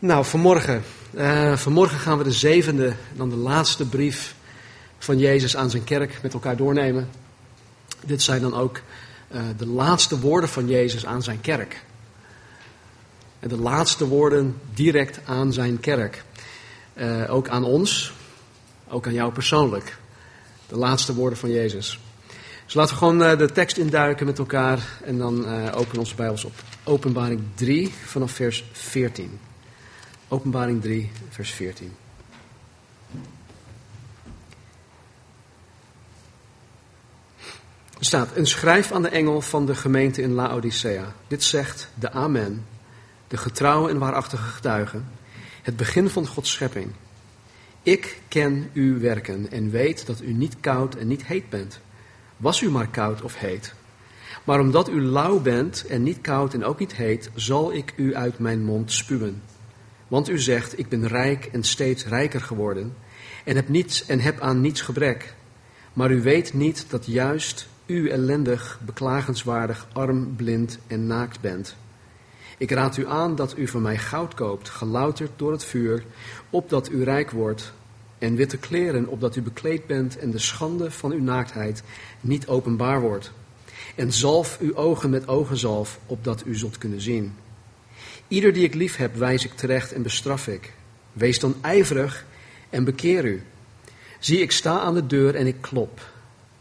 Nou, vanmorgen. Uh, vanmorgen gaan we de zevende, dan de laatste brief van Jezus aan zijn kerk met elkaar doornemen. Dit zijn dan ook uh, de laatste woorden van Jezus aan zijn kerk. En de laatste woorden direct aan zijn kerk. Uh, ook aan ons, ook aan jou persoonlijk. De laatste woorden van Jezus. Dus laten we gewoon de tekst induiken met elkaar en dan openen onze Bijbels op Openbaring 3 vanaf vers 14. Openbaring 3, vers 14. Er staat, een schrijf aan de engel van de gemeente in Laodicea. Dit zegt de Amen, de getrouwe en waarachtige getuige, het begin van Gods schepping. Ik ken uw werken en weet dat u niet koud en niet heet bent. Was u maar koud of heet. Maar omdat u lauw bent en niet koud en ook niet heet, zal ik u uit mijn mond spuwen. Want u zegt, ik ben rijk en steeds rijker geworden en heb, niets, en heb aan niets gebrek. Maar u weet niet dat juist u ellendig, beklagenswaardig, arm, blind en naakt bent. Ik raad u aan dat u van mij goud koopt, gelouterd door het vuur, opdat u rijk wordt, en witte kleren, opdat u bekleed bent en de schande van uw naaktheid niet openbaar wordt. En zalf uw ogen met ogenzalf, opdat u zult kunnen zien. Ieder die ik lief heb, wijs ik terecht en bestraf ik. Wees dan ijverig en bekeer u. Zie, ik sta aan de deur en ik klop.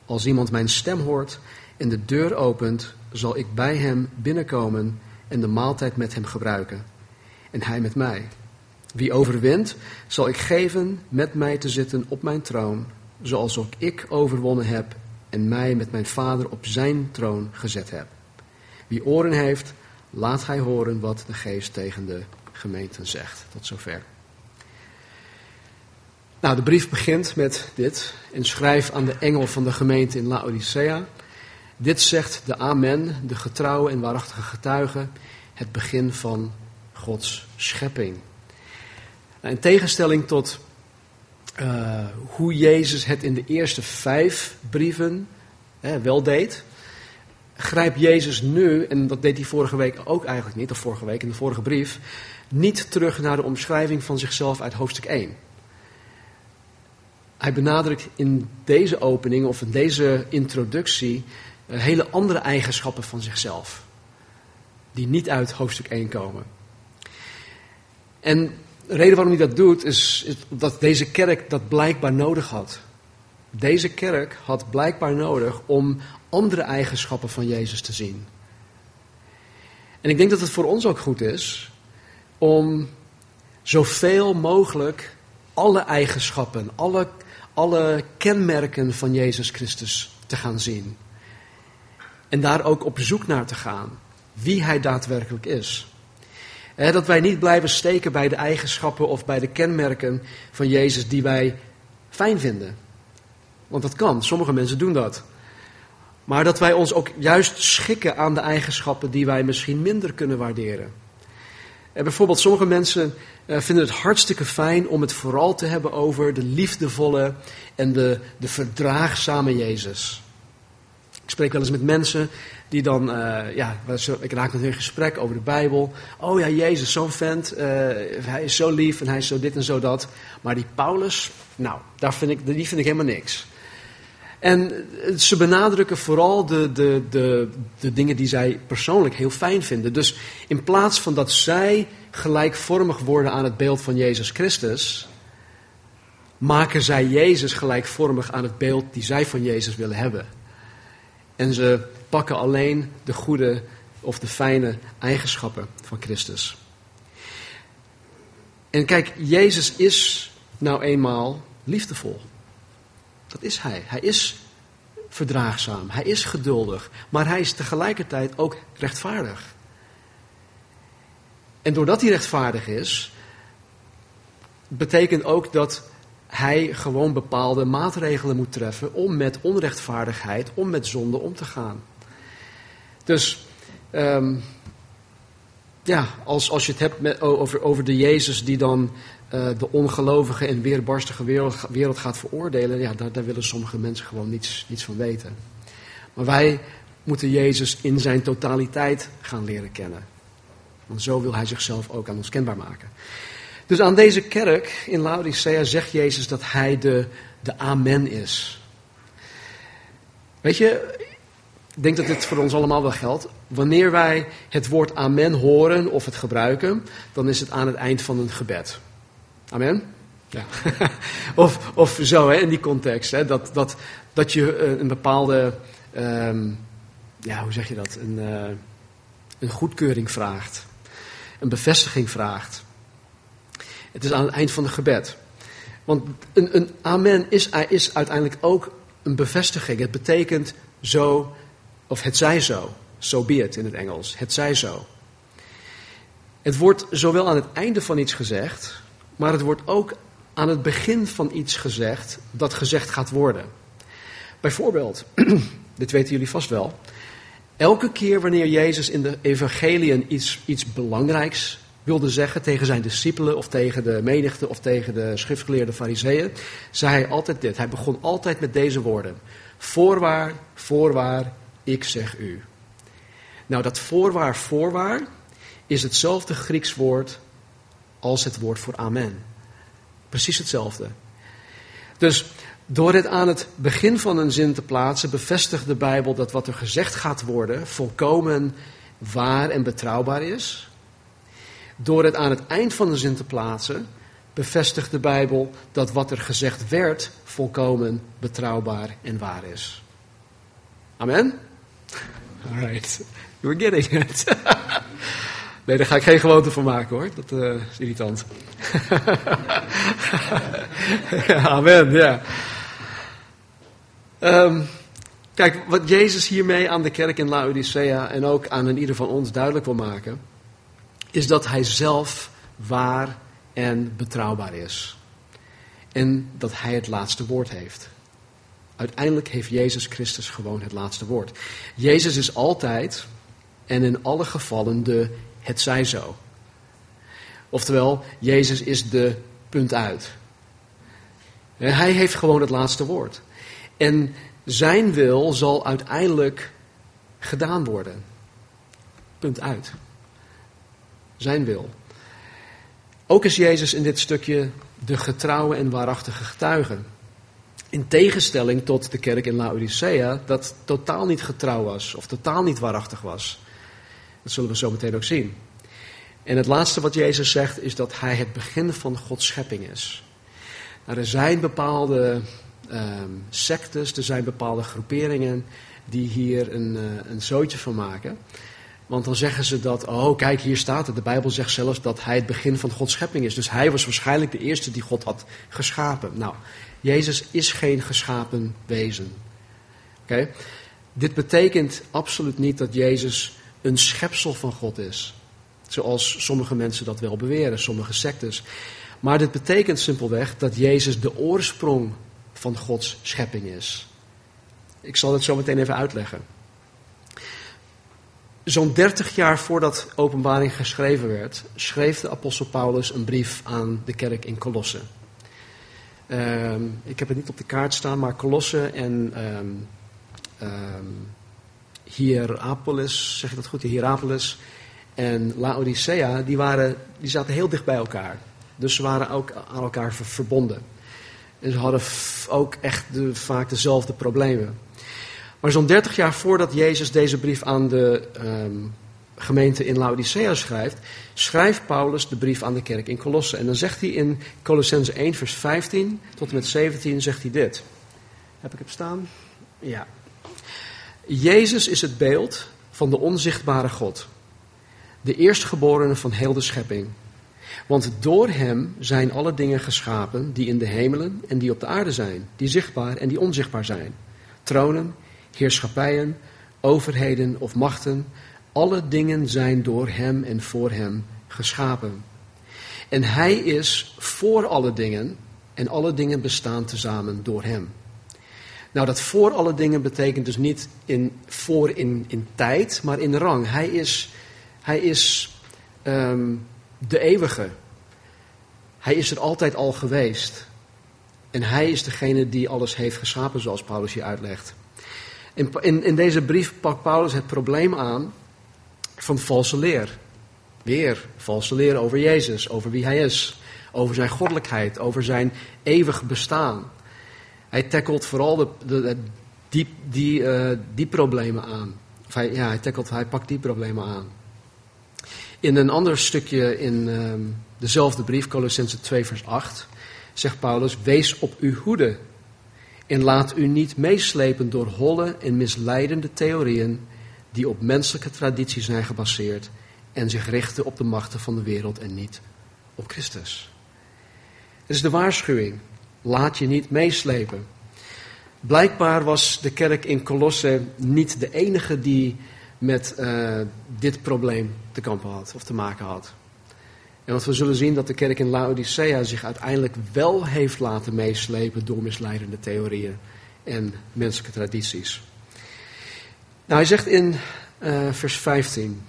Als iemand mijn stem hoort en de deur opent, zal ik bij hem binnenkomen en de maaltijd met hem gebruiken. En hij met mij. Wie overwint, zal ik geven met mij te zitten op mijn troon, zoals ook ik overwonnen heb en mij met mijn vader op zijn troon gezet heb. Wie oren heeft, Laat hij horen wat de geest tegen de gemeenten zegt. Tot zover. Nou, de brief begint met dit. En schrijf aan de engel van de gemeente in Laodicea. Dit zegt de Amen, de getrouwe en waarachtige getuige, het begin van Gods schepping. Nou, in tegenstelling tot uh, hoe Jezus het in de eerste vijf brieven wel deed, grijpt Jezus nu, en dat deed hij vorige week ook eigenlijk niet, of vorige week in de vorige brief, niet terug naar de omschrijving van zichzelf uit hoofdstuk 1. Hij benadrukt in deze opening of in deze introductie eh, hele andere eigenschappen van zichzelf, die niet uit hoofdstuk 1 komen. En de reden waarom hij dat doet, is, is dat deze kerk dat blijkbaar nodig had. Deze kerk had blijkbaar nodig om andere eigenschappen van Jezus te zien. En ik denk dat het voor ons ook goed is om zoveel mogelijk alle eigenschappen, alle, alle kenmerken van Jezus Christus te gaan zien. En daar ook op zoek naar te gaan, wie Hij daadwerkelijk is. dat wij niet blijven steken bij de eigenschappen of bij de kenmerken van Jezus die wij fijn vinden. Want dat kan, sommige mensen doen dat. Maar dat wij ons ook juist schikken aan de eigenschappen die wij misschien minder kunnen waarderen. En bijvoorbeeld, sommige mensen uh, vinden het hartstikke fijn om het vooral te hebben over de liefdevolle en de, de verdraagzame Jezus. Ik spreek wel eens met mensen die dan, uh, ja, ik raak met hun gesprek over de Bijbel. Oh ja, Jezus, zo'n vent, uh, hij is zo lief en hij is zo dit en zo dat. Maar die Paulus, nou, daar vind ik, die vind ik helemaal niks. En ze benadrukken vooral de, de, de, de dingen die zij persoonlijk heel fijn vinden. Dus in plaats van dat zij gelijkvormig worden aan het beeld van Jezus Christus, maken zij Jezus gelijkvormig aan het beeld die zij van Jezus willen hebben. En ze pakken alleen de goede of de fijne eigenschappen van Christus. En kijk, Jezus is nou eenmaal liefdevol. Dat is hij. Hij is verdraagzaam. Hij is geduldig. Maar hij is tegelijkertijd ook rechtvaardig. En doordat hij rechtvaardig is, betekent ook dat hij gewoon bepaalde maatregelen moet treffen om met onrechtvaardigheid, om met zonde om te gaan. Dus um, ja, als, als je het hebt over, over de Jezus die dan uh, de ongelovige en weerbarstige wereld, wereld gaat veroordelen, ja, daar, daar, willen sommige mensen gewoon niets, niets van weten. Maar wij moeten Jezus in zijn totaliteit gaan leren kennen. Want zo wil hij zichzelf ook aan ons kenbaar maken. Dus aan deze kerk in Laodicea zegt Jezus dat hij de, de Amen is. Weet je, ik denk dat dit voor ons allemaal wel geldt. Wanneer wij het woord Amen horen of het gebruiken, dan is het aan het eind van een gebed. Amen? Ja. of, of zo, hè, in die context. Hè, dat, dat, dat je eh, een bepaalde, ehm, ja, hoe zeg je dat? Een, uh, een goedkeuring vraagt. Een bevestiging vraagt. Het is aan het eind van het gebed. Want een, een amen is, is uiteindelijk ook een bevestiging. Het betekent zo, of het zij zo. So be it in het Engels. Het zij zo. Het wordt zowel aan het einde van iets gezegd, maar het wordt ook aan het begin van iets gezegd dat gezegd gaat worden. Bijvoorbeeld, dit weten jullie vast wel. Elke keer wanneer Jezus in de evangeliën iets, iets belangrijks wilde zeggen tegen zijn discipelen of tegen de menigte of tegen de schriftgeleerde fariseeën, zei hij altijd dit. Hij begon altijd met deze woorden. Voorwaar, voorwaar, ik zeg u. Nou, dat voorwaar, voorwaar is hetzelfde Grieks woord als het woord voor amen. Precies hetzelfde. Dus door het aan het begin van een zin te plaatsen, bevestigt de Bijbel dat wat er gezegd gaat worden volkomen waar en betrouwbaar is. Door het aan het eind van de zin te plaatsen, bevestigt de Bijbel dat wat er gezegd werd volkomen betrouwbaar en waar is. Amen? Alright, you're getting it. Nee, daar ga ik geen gewoonte van maken hoor. Dat uh, is irritant. amen, ja. Um, kijk, wat Jezus hiermee aan de kerk in Laodicea en ook aan een ieder van ons duidelijk wil maken, is dat hij zelf waar en betrouwbaar is. En dat hij het laatste woord heeft. Uiteindelijk heeft Jezus Christus gewoon het laatste woord. Jezus is altijd en in alle gevallen de het zij zo. Oftewel, Jezus is de punt uit. Hij heeft gewoon het laatste woord. En zijn wil zal uiteindelijk gedaan worden. Punt uit. Zijn wil. Ook is Jezus in dit stukje de getrouwe en waarachtige getuige. In tegenstelling tot de kerk in Laodicea, dat totaal niet getrouw was of totaal niet waarachtig was. Dat zullen we zo meteen ook zien. En het laatste wat Jezus zegt is dat hij het begin van Gods schepping is. Nou, er zijn bepaalde um, sectes, er zijn bepaalde groeperingen die hier een, uh, een zootje van maken. Want dan zeggen ze dat, oh kijk hier staat het, de Bijbel zegt zelfs dat hij het begin van Gods schepping is. Dus hij was waarschijnlijk de eerste die God had geschapen. Nou, Jezus is geen geschapen wezen. Oké? Dit betekent absoluut niet dat Jezus een schepsel van God is. Zoals sommige mensen dat wel beweren, sommige sectes. Maar dit betekent simpelweg dat Jezus de oorsprong van Gods schepping is. Ik zal het zo meteen even uitleggen. Zo'n 30 jaar voordat openbaring geschreven werd, schreef de apostel Paulus een brief aan de kerk in Colosse. Ehm, ik heb het niet op de kaart staan, maar Colosse en um, um, Hierapolis, zeg ik dat goed? Hierapolis en Laodicea, die, waren, die zaten heel dicht bij elkaar. Dus ze waren ook aan elkaar verbonden. En ze hadden ook echt de, vaak dezelfde problemen. Maar zo'n 30 jaar voordat Jezus deze brief aan de um, gemeente in Laodicea schrijft, schrijft Paulus de brief aan de kerk in Colosse. En dan zegt hij in Colossense 1, vers 15 tot en met 17, zegt hij dit. Heb ik het staan? Ja. Jezus is het beeld van de onzichtbare God, de eerstgeborene van heel de schepping. Want door hem zijn alle dingen geschapen die in de hemelen en die op de aarde zijn, die zichtbaar en die onzichtbaar zijn. Tronen, heerschappijen, overheden of machten, alle dingen zijn door hem en voor hem geschapen. En hij is voor alle dingen en alle dingen bestaan tezamen door hem. Nou, dat voor alle dingen betekent dus niet in, voor in, in tijd, maar in rang. Hij is, hij is um, de eeuwige. Hij is er altijd al geweest. En hij is degene die alles heeft geschapen, zoals Paulus hier uitlegt. In, in, in deze brief pakt Paulus het probleem aan van valse leer. Weer valse leren over Jezus, over wie hij is, over zijn goddelijkheid, over zijn eeuwig bestaan. Hij tackelt vooral de, de, die, uh, die problemen aan. Of hij, ja, hij, tackelt, hij pakt die problemen aan. In een ander stukje in uh, dezelfde brief, Colossense 2, vers 8, zegt Paulus: Wees op uw hoede en laat u niet meeslepen door holle en misleidende theorieën die op menselijke traditie zijn gebaseerd en zich richten op de machten van de wereld en niet op Christus. Het is de waarschuwing. Laat je niet meeslepen. Blijkbaar was de kerk in Colosse niet de enige die met uh, dit probleem te kampen had of te maken had. En want we zullen zien dat de kerk in Laodicea zich uiteindelijk wel heeft laten meeslepen door misleidende theorieën en menselijke tradities. Nou, hij zegt in uh, vers 15: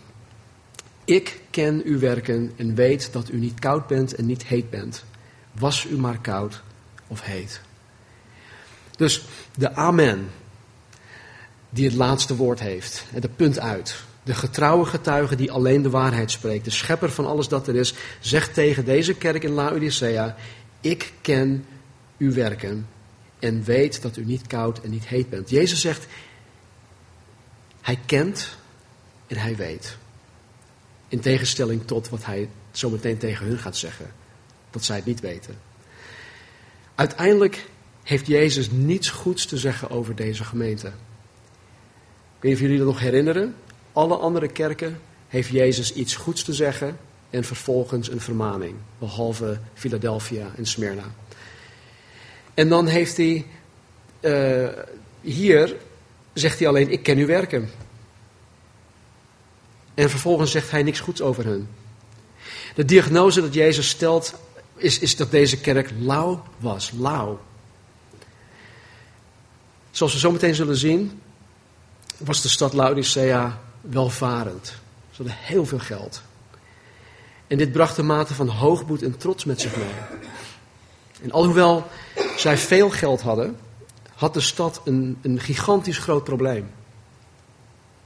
Ik ken uw werken en weet dat u niet koud bent en niet heet bent. Was u maar koud of heet. Dus de Amen, die het laatste woord heeft, de punt uit. De getrouwe getuige die alleen de waarheid spreekt, de schepper van alles dat er is, zegt tegen deze kerk in Laodicea: Ik ken uw werken en weet dat u niet koud en niet heet bent. Jezus zegt: Hij kent en hij weet. In tegenstelling tot wat hij zometeen tegen hun gaat zeggen: dat zij het niet weten. Uiteindelijk heeft Jezus niets goeds te zeggen over deze gemeente. Ik weet niet of jullie dat nog herinneren. Alle andere kerken heeft Jezus iets goeds te zeggen en vervolgens een vermaning. Behalve Philadelphia en Smyrna. En dan heeft hij, uh, hier zegt hij alleen, ik ken uw werken. En vervolgens zegt hij niks goeds over hen. De diagnose dat Jezus stelt is, is dat deze kerk lauw was. Lauw. Zoals we zo meteen zullen zien, was de stad Laodicea welvarend. Ze hadden heel veel geld. En dit bracht een mate van hoogmoed en trots met zich mee. En alhoewel zij veel geld hadden, had de stad een, een gigantisch groot probleem.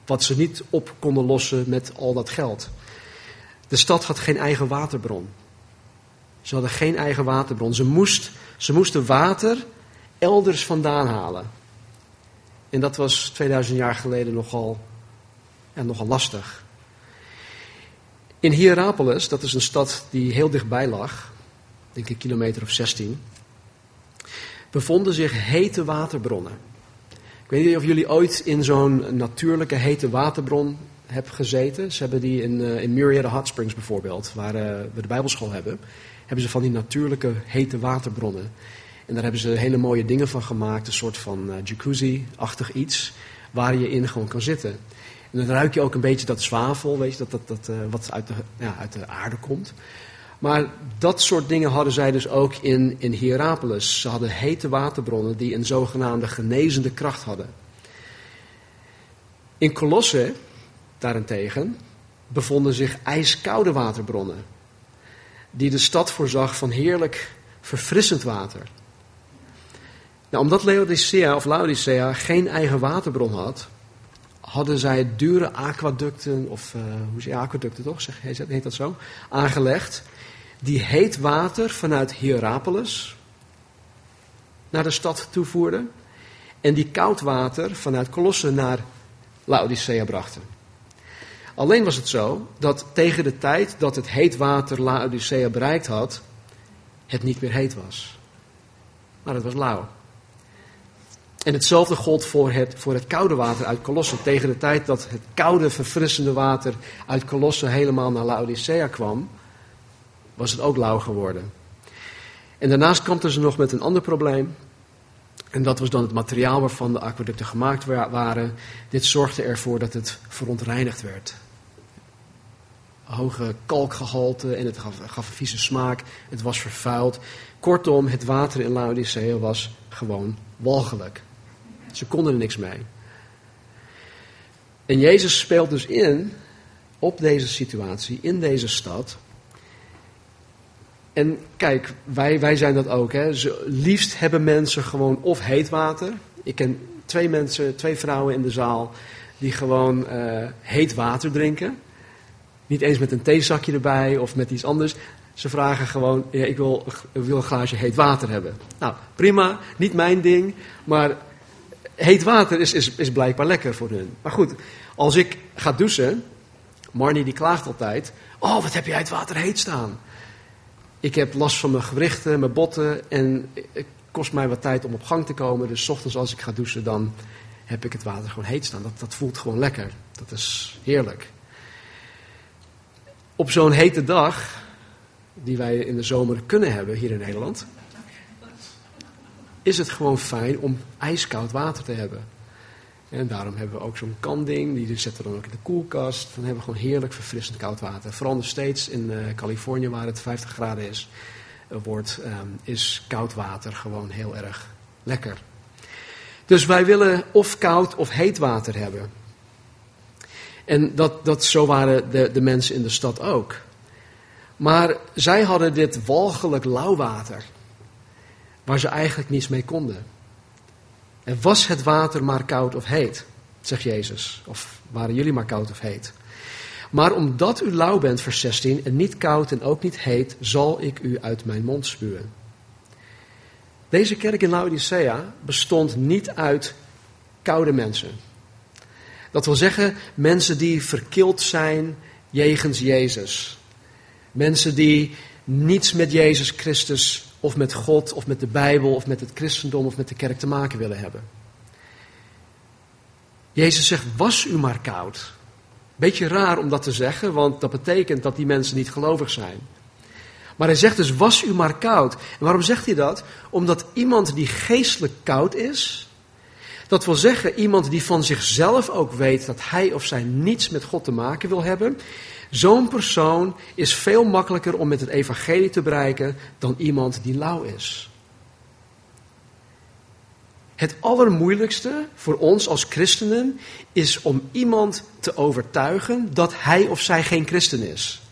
Wat ze niet op konden lossen met al dat geld. De stad had geen eigen waterbron. Ze hadden geen eigen waterbron. Ze, moest, ze moesten water elders vandaan halen. En dat was 2000 jaar geleden nogal, ja, nogal lastig. In Hierapolis, dat is een stad die heel dichtbij lag, denk ik kilometer of 16, bevonden zich hete waterbronnen. Ik weet niet of jullie ooit in zo'n natuurlijke hete waterbron hebben gezeten. Ze hebben die in, uh, in Murrieta Hot Springs bijvoorbeeld, waar uh, we de Bijbelschool hebben hebben ze van die natuurlijke hete waterbronnen. En daar hebben ze hele mooie dingen van gemaakt, een soort van uh, jacuzzi-achtig iets, waar je in gewoon kan zitten. En dan ruik je ook een beetje dat zwavel, weet je, dat, dat, dat, uh, wat uit de, ja, uit de aarde komt. Maar dat soort dingen hadden zij dus ook in, in Hierapolis. Ze hadden hete waterbronnen die een zogenaamde genezende kracht hadden. In Colosse, daarentegen, bevonden zich ijskoude waterbronnen die de stad voorzag van heerlijk verfrissend water. Nou, omdat Laodicea of Laodicea geen eigen waterbron had, hadden zij dure aquaducten, of uh, hoe zeg je aquaducten toch, zeg, heet dat zo, aangelegd, die heet water vanuit Hierapolis naar de stad toevoerden en die koud water vanuit Colosse naar Laodicea brachten. Alleen was het zo dat tegen de tijd dat het heet water Laodicea bereikt had, het niet meer heet was. Maar het was lauw. En hetzelfde gold voor het, voor het koude water uit Colosse. Tegen de tijd dat het koude, verfrissende water uit Colosse helemaal naar Laodicea kwam, was het ook lauw geworden. En daarnaast kampten ze nog met een ander probleem. En dat was dan het materiaal waarvan de aqueducten gemaakt waren. Dit zorgde ervoor dat het verontreinigd werd. Hoge kalkgehalte en het gaf, gaf een vieze smaak. Het was vervuild. Kortom, het water in Laodicea was gewoon walgelijk. Ze konden er niks mee. En Jezus speelt dus in op deze situatie, in deze stad. En kijk, wij, wij zijn dat ook. Hè. liefst hebben mensen gewoon of heet water. Ik ken twee mensen, twee vrouwen in de zaal die gewoon uh, heet water drinken. Niet eens met een theezakje erbij of met iets anders. Ze vragen gewoon, ja, ik wil, wil een glaasje heet water hebben. Nou, prima, niet mijn ding, maar heet water is, is, is blijkbaar lekker voor hun. Maar goed, als ik ga douchen, Marnie die klaagt altijd, oh wat heb jij het water heet staan. Ik heb last van mijn gewrichten, mijn botten en het kost mij wat tijd om op gang te komen. Dus ochtends als ik ga douchen, dan heb ik het water gewoon heet staan. Dat, dat voelt gewoon lekker. Dat is heerlijk. Op zo'n hete dag, die wij in de zomer kunnen hebben hier in Nederland, is het gewoon fijn om ijskoud water te hebben. En daarom hebben we ook zo'n kanding, die zetten we dan ook in de koelkast. Dan hebben we gewoon heerlijk verfrissend koud water. Vooral nog steeds in uh, Californië, waar het 50 graden is, uh, wordt, um, is koud water gewoon heel erg lekker. Dus wij willen of koud of heet water hebben. En dat, dat, zo waren de, de mensen in de stad ook. Maar zij hadden dit walgelijk lauw water, waar ze eigenlijk niets mee konden. En was het water maar koud of heet, zegt Jezus, of waren jullie maar koud of heet. Maar omdat u lauw bent, vers 16, en niet koud en ook niet heet, zal ik u uit mijn mond spuwen. Deze kerk in Laodicea bestond niet uit koude mensen. Dat wil zeggen, mensen die verkild zijn jegens Jezus. Mensen die niets met Jezus Christus of met God of met de Bijbel of met het christendom of met de kerk te maken willen hebben. Jezus zegt, was u maar koud. Beetje raar om dat te zeggen, want dat betekent dat die mensen niet gelovig zijn. Maar hij zegt dus, was u maar koud. En waarom zegt hij dat? Omdat iemand die geestelijk koud is, dat wil zeggen iemand die van zichzelf ook weet dat hij of zij niets met God te maken wil hebben, zo'n persoon is veel makkelijker om met het evangelie te bereiken dan iemand die lauw is. Het allermoeilijkste voor ons als christenen is om iemand te overtuigen dat hij of zij geen christen is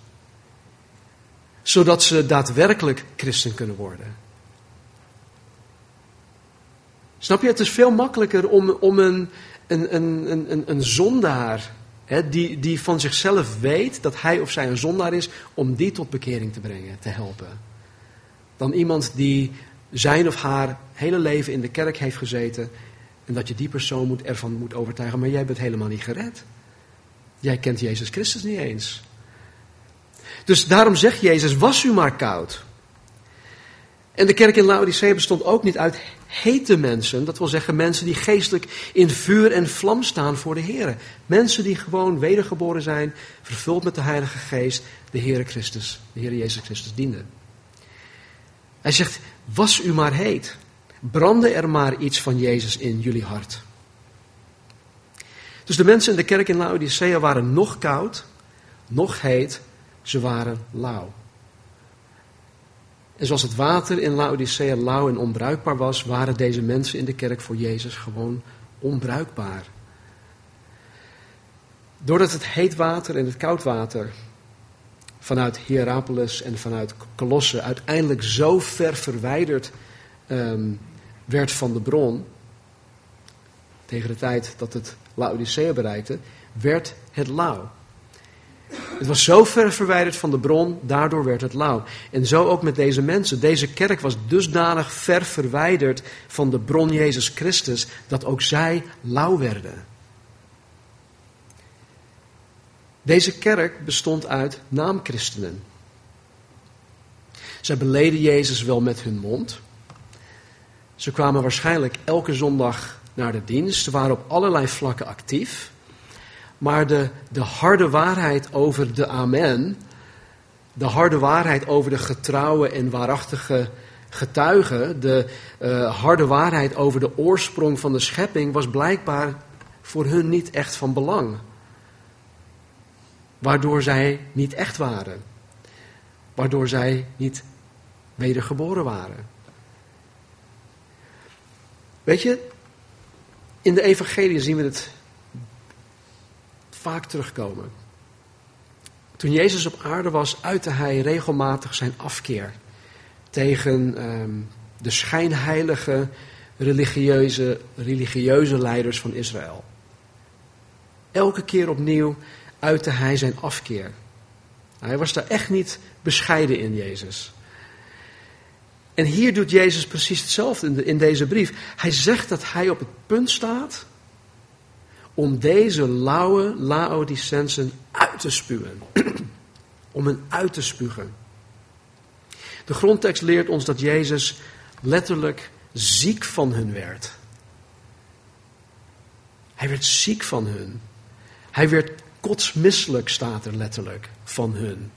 zodat ze daadwerkelijk christen kunnen worden. Snap je? Het is veel makkelijker om, om een, een, een, een, een zondaar, hè, die, die van zichzelf weet dat hij of zij een zondaar is, om die tot bekering te brengen, te helpen. Dan iemand die zijn of haar hele leven in de kerk heeft gezeten en dat je die persoon moet, ervan moet overtuigen, maar jij bent helemaal niet gered. Jij kent Jezus Christus niet eens. Dus daarom zegt Jezus, was u maar koud. En de kerk in Laodicea bestond ook niet uit hete mensen. Dat wil zeggen mensen die geestelijk in vuur en vlam staan voor de Heer. Mensen die gewoon wedergeboren zijn, vervuld met de Heilige Geest, de Heer Christus, de Heer Jezus Christus dienden. Hij zegt, was u maar heet. Brandde er maar iets van Jezus in jullie hart. Dus de mensen in de kerk in Laodicea waren nog koud, nog heet ze waren lauw. En zoals het water in Laodicea lauw en onbruikbaar was, waren deze mensen in de kerk voor Jezus gewoon onbruikbaar. Doordat het heet water en het koud water vanuit Hierapolis en vanuit Colosse uiteindelijk zo ver verwijderd um, werd van de bron, tegen de tijd dat het Laodicea bereikte, werd het lauw. Het was zo ver verwijderd van de bron, daardoor werd het lauw. En zo ook met deze mensen. Deze kerk was dusdanig ver verwijderd van de bron Jezus Christus, dat ook zij lauw werden. Deze kerk bestond uit naamchristenen. Zij beleden Jezus wel met hun mond. Ze kwamen waarschijnlijk elke zondag naar de dienst. Ze waren op allerlei vlakken actief. Maar de, de harde waarheid over de Amen, de harde waarheid over de getrouwe en waarachtige getuigen, de uh, harde waarheid over de oorsprong van de schepping, was blijkbaar voor hun niet echt van belang. Waardoor zij niet echt waren. Waardoor zij niet wedergeboren waren. Weet je, in de evangelie zien we het vaak terugkomen. Toen Jezus op aarde was, uitte hij regelmatig zijn afkeer tegen um, de schijnheilige religieuze, religieuze leiders van Israël. Elke keer opnieuw uitte hij zijn afkeer. Hij was daar echt niet bescheiden in, Jezus. En hier doet Jezus precies hetzelfde in, de, in deze brief. Hij zegt dat hij op het punt staat om deze lauwe Laodicensen uit te spuwen. om hen uit te spugen. De grondtekst leert ons dat Jezus letterlijk ziek van hun werd. Hij werd ziek van hun. Hij werd kotsmisselijk, staat er letterlijk, van hun.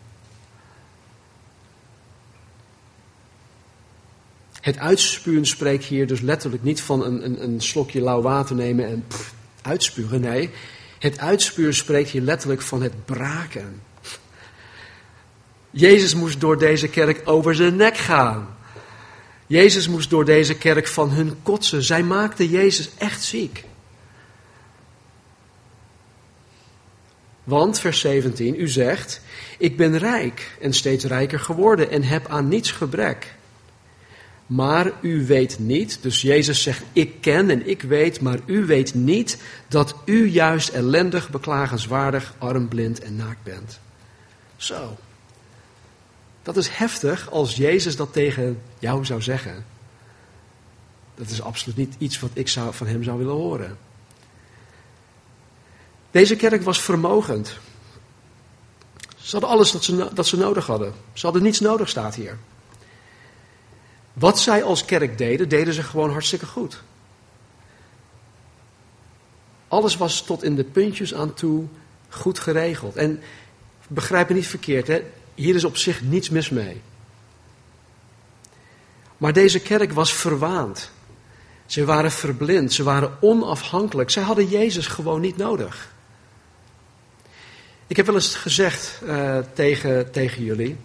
Het uitspuwen spreekt hier dus letterlijk niet van een, een, een slokje lauw water nemen en pff, uitspugen. Nee, het uitspuwen spreekt hier letterlijk van het braken. Jezus moest door deze kerk over zijn nek gaan. Jezus moest door deze kerk van hun kotsen. Zij maakten Jezus echt ziek. Want, vers 17, u zegt, ik ben rijk en steeds rijker geworden en heb aan niets gebrek. Maar u weet niet, dus Jezus zegt, ik ken en ik weet, maar u weet niet dat u juist ellendig, beklagenswaardig, arm, blind en naakt bent. Zo. Dat is heftig als Jezus dat tegen jou zou zeggen. Dat is absoluut niet iets wat ik zou, van hem zou willen horen. Deze kerk was vermogend. Ze hadden alles dat ze, dat ze nodig hadden. Ze hadden niets nodig, staat hier. Wat zij als kerk deden, deden ze gewoon hartstikke goed. Alles was tot in de puntjes aan toe goed geregeld. En begrijp me niet verkeerd, hè? hier is op zich niets mis mee. Maar deze kerk was verwaand. Ze waren verblind, ze waren onafhankelijk. Zij hadden Jezus gewoon niet nodig. Ik heb wel eens gezegd uh, tegen, tegen jullie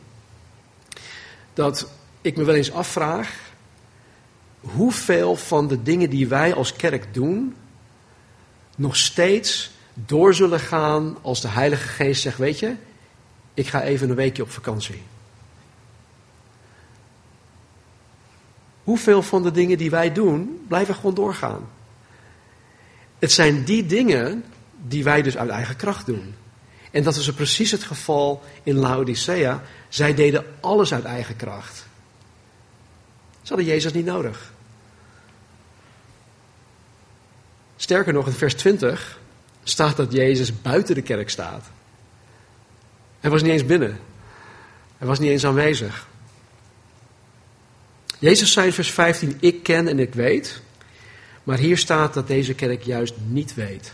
dat ik me wel eens afvraag hoeveel van de dingen die wij als kerk doen nog steeds door zullen gaan als de Heilige Geest zegt, weet je, ik ga even een weekje op vakantie. Hoeveel van de dingen die wij doen blijven gewoon doorgaan? Het zijn die dingen die wij dus uit eigen kracht doen. En dat is precies het geval in Laodicea. Zij deden alles uit eigen kracht. Ze hadden Jezus niet nodig. Sterker nog, in vers 20 staat dat Jezus buiten de kerk staat. Hij was niet eens binnen. Hij was niet eens aanwezig. Jezus zei in vers 15: Ik ken en ik weet. Maar hier staat dat deze kerk juist niet weet.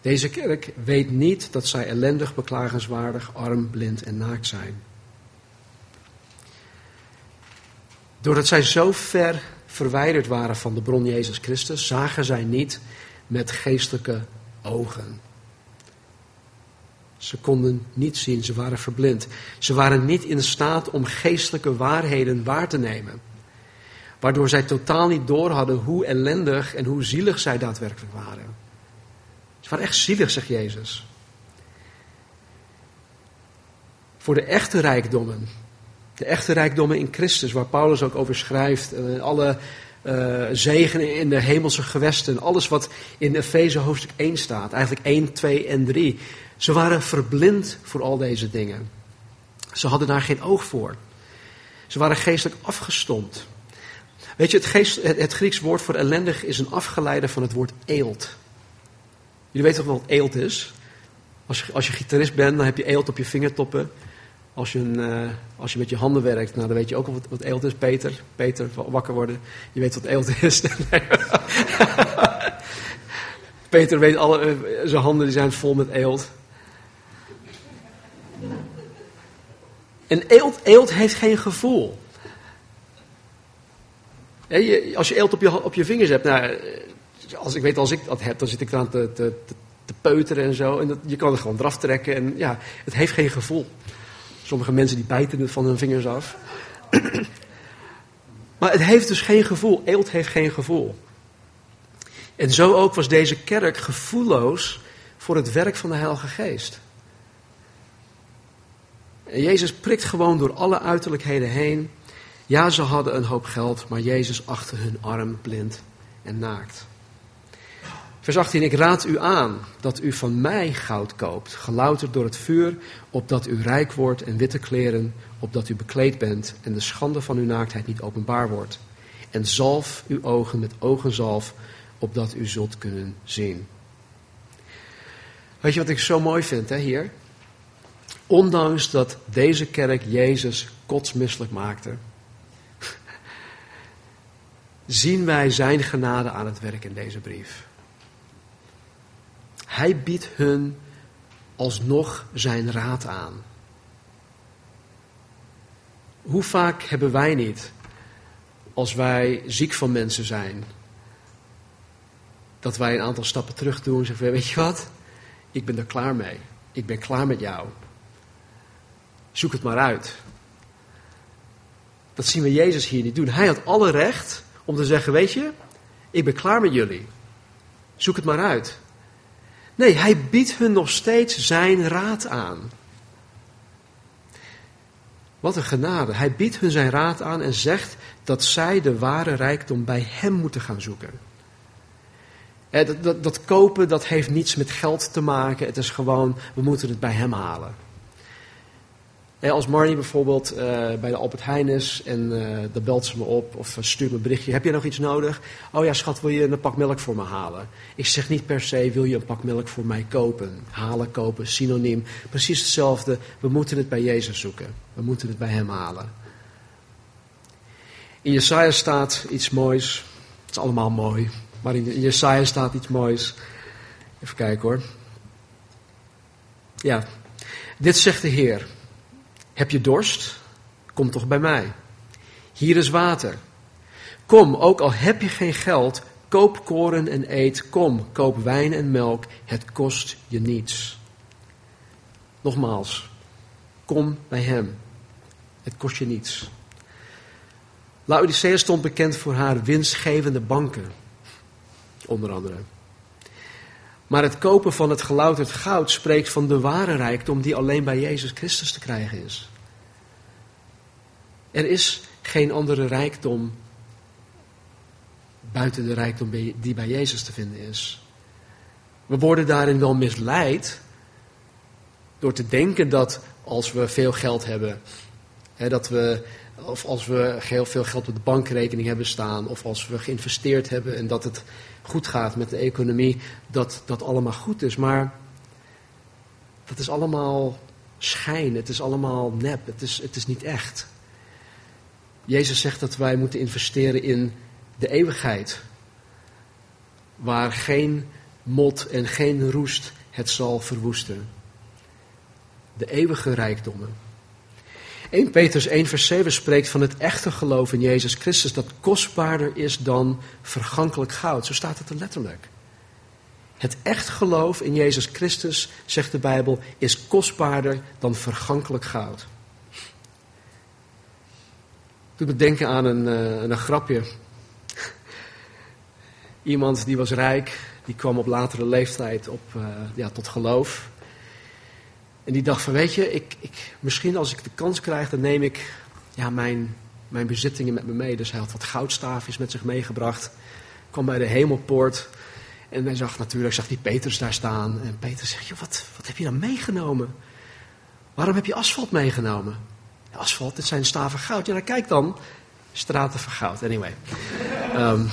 Deze kerk weet niet dat zij ellendig, beklagenswaardig, arm, blind en naakt zijn. Doordat zij zo ver verwijderd waren van de bron Jezus Christus, zagen zij niet met geestelijke ogen. Ze konden niet zien, ze waren verblind. Ze waren niet in staat om geestelijke waarheden waar te nemen. Waardoor zij totaal niet doorhadden hoe ellendig en hoe zielig zij daadwerkelijk waren. Ze waren echt zielig, zegt Jezus. Voor de echte rijkdommen, de echte rijkdommen in Christus, waar Paulus ook over schrijft, eh, alle uh, zegenen in de hemelse gewesten, alles wat in Efeze hoofdstuk 1 staat, eigenlijk 1, 2 en 3. Ze waren verblind voor al deze dingen. Ze hadden daar geen oog voor. Ze waren geestelijk afgestompt. Weet je, het, geest, het, Grieks woord voor ellendig is een afgeleide van het woord eelt. Jullie weten toch wat eelt is? Als je, als je gitarist bent, dan heb je eelt op je vingertoppen. Als je, een, uh, als je met je handen werkt, nou, dan weet je ook wat, wat eelt is. Peter, Peter, wakker worden. Je weet wat eelt is. Peter weet alle, uh, zijn handen die zijn vol met eelt. En eelt, eelt heeft geen gevoel. als je eelt op je, op je vingers hebt, nou, als, ik weet als ik dat heb, dan zit ik eraan te, te, te peuteren en zo. En dat, je kan het gewoon eraf trekken. En ja, het heeft geen gevoel. Sommige mensen die bijten het van hun vingers af. maar het heeft dus geen gevoel. Eelt heeft geen gevoel. En zo ook was deze kerk gevoelloos voor het werk van de Heilige Geest. En Jezus prikt gewoon door alle uiterlijkheden heen. Ja, ze hadden een hoop geld, maar Jezus achter hun arm, blind en naakt. Vers 18, ik raad u aan dat u van mij goud koopt, gelouterd door het vuur, opdat u rijk wordt en witte kleren, opdat u bekleed bent en de schande van uw naaktheid niet openbaar wordt. En zalf uw ogen met ogenzalf, opdat u zult kunnen zien. Weet je wat ik zo mooi vind hè, hier? Ondanks dat deze kerk Jezus kotsmisselijk maakte, zien wij zijn genade aan het werk in deze brief. Hij biedt hun alsnog zijn raad aan. Hoe vaak hebben wij niet, als wij ziek van mensen zijn, dat wij een aantal stappen terug doen en zeggen: Weet je wat? Ik ben er klaar mee. Ik ben klaar met jou. Zoek het maar uit. Dat zien we Jezus hier niet doen. Hij had alle recht om te zeggen: Weet je, ik ben klaar met jullie. Zoek het maar uit. Nee, hij biedt hun nog steeds zijn raad aan. Wat een genade. Hij biedt hun zijn raad aan en zegt dat zij de ware rijkdom bij hem moeten gaan zoeken. Dat, dat, dat, kopen, dat heeft niets met geld te maken. Het is gewoon, we moeten het bij hem halen. Als Marnie bijvoorbeeld uh, bij de Albert Heijn is en uh, dan belt ze me op of stuurt me een berichtje. Heb je nog iets nodig? Oh ja, schat, wil je een pak melk voor me halen? Ik zeg niet per se, wil je een pak melk voor mij kopen? Halen, kopen, synoniem. Precies hetzelfde. We moeten het bij Jezus zoeken. We moeten het bij hem halen. In Jesaja staat iets moois. Het is allemaal mooi. Maar in Jesaja staat iets moois. Even kijken hoor. Ja, dit zegt de Heer. Heb je dorst? Kom toch bij mij. Hier is water. Kom, ook al heb je geen geld, koop koren en eet. Kom, koop wijn en melk. Het kost je niets. Nogmaals, kom bij hem. Het kost je niets. Laodicea stond bekend voor haar winstgevende banken, onder andere. Maar het kopen van het gelouterd goud spreekt van de ware rijkdom die alleen bij Jezus Christus te krijgen is. Er is geen andere rijkdom buiten de rijkdom die bij Jezus te vinden is. We worden daarin wel misleid door te denken dat als we veel geld hebben, hè, dat we, of als we heel veel geld op de bankrekening hebben staan, of als we geïnvesteerd hebben en dat het goed gaat met de economie, dat dat allemaal goed is. Maar dat is allemaal schijn, het is allemaal nep, het is, het is niet echt. Jezus zegt dat wij moeten investeren in de eeuwigheid, waar geen mot en geen roest het zal verwoesten. De eeuwige rijkdommen. 1 Petrus 1 vers 7 spreekt van het echte geloof in Jezus Christus dat kostbaarder is dan vergankelijk goud. Zo staat het er letterlijk. Het echt geloof in Jezus Christus, zegt de Bijbel, is kostbaarder dan vergankelijk goud. Doet me denken aan een, uh, een grapje. Iemand die was rijk, die kwam op latere leeftijd op, uh, ja, tot geloof. En die dacht van, weet je, ik, ik, misschien als ik de kans krijg, dan neem ik ja, mijn, mijn bezittingen met me mee. Dus hij had wat goudstaafjes met zich meegebracht. Kwam bij de hemelpoort. En hij zag natuurlijk, zag die Petrus daar staan. En Petrus zegt, joh, wat, wat heb je dan meegenomen? Waarom heb je asfalt meegenomen? Asfalt, dit zijn staven goud. Ja, kijk dan. Straten van goud, anyway. Um,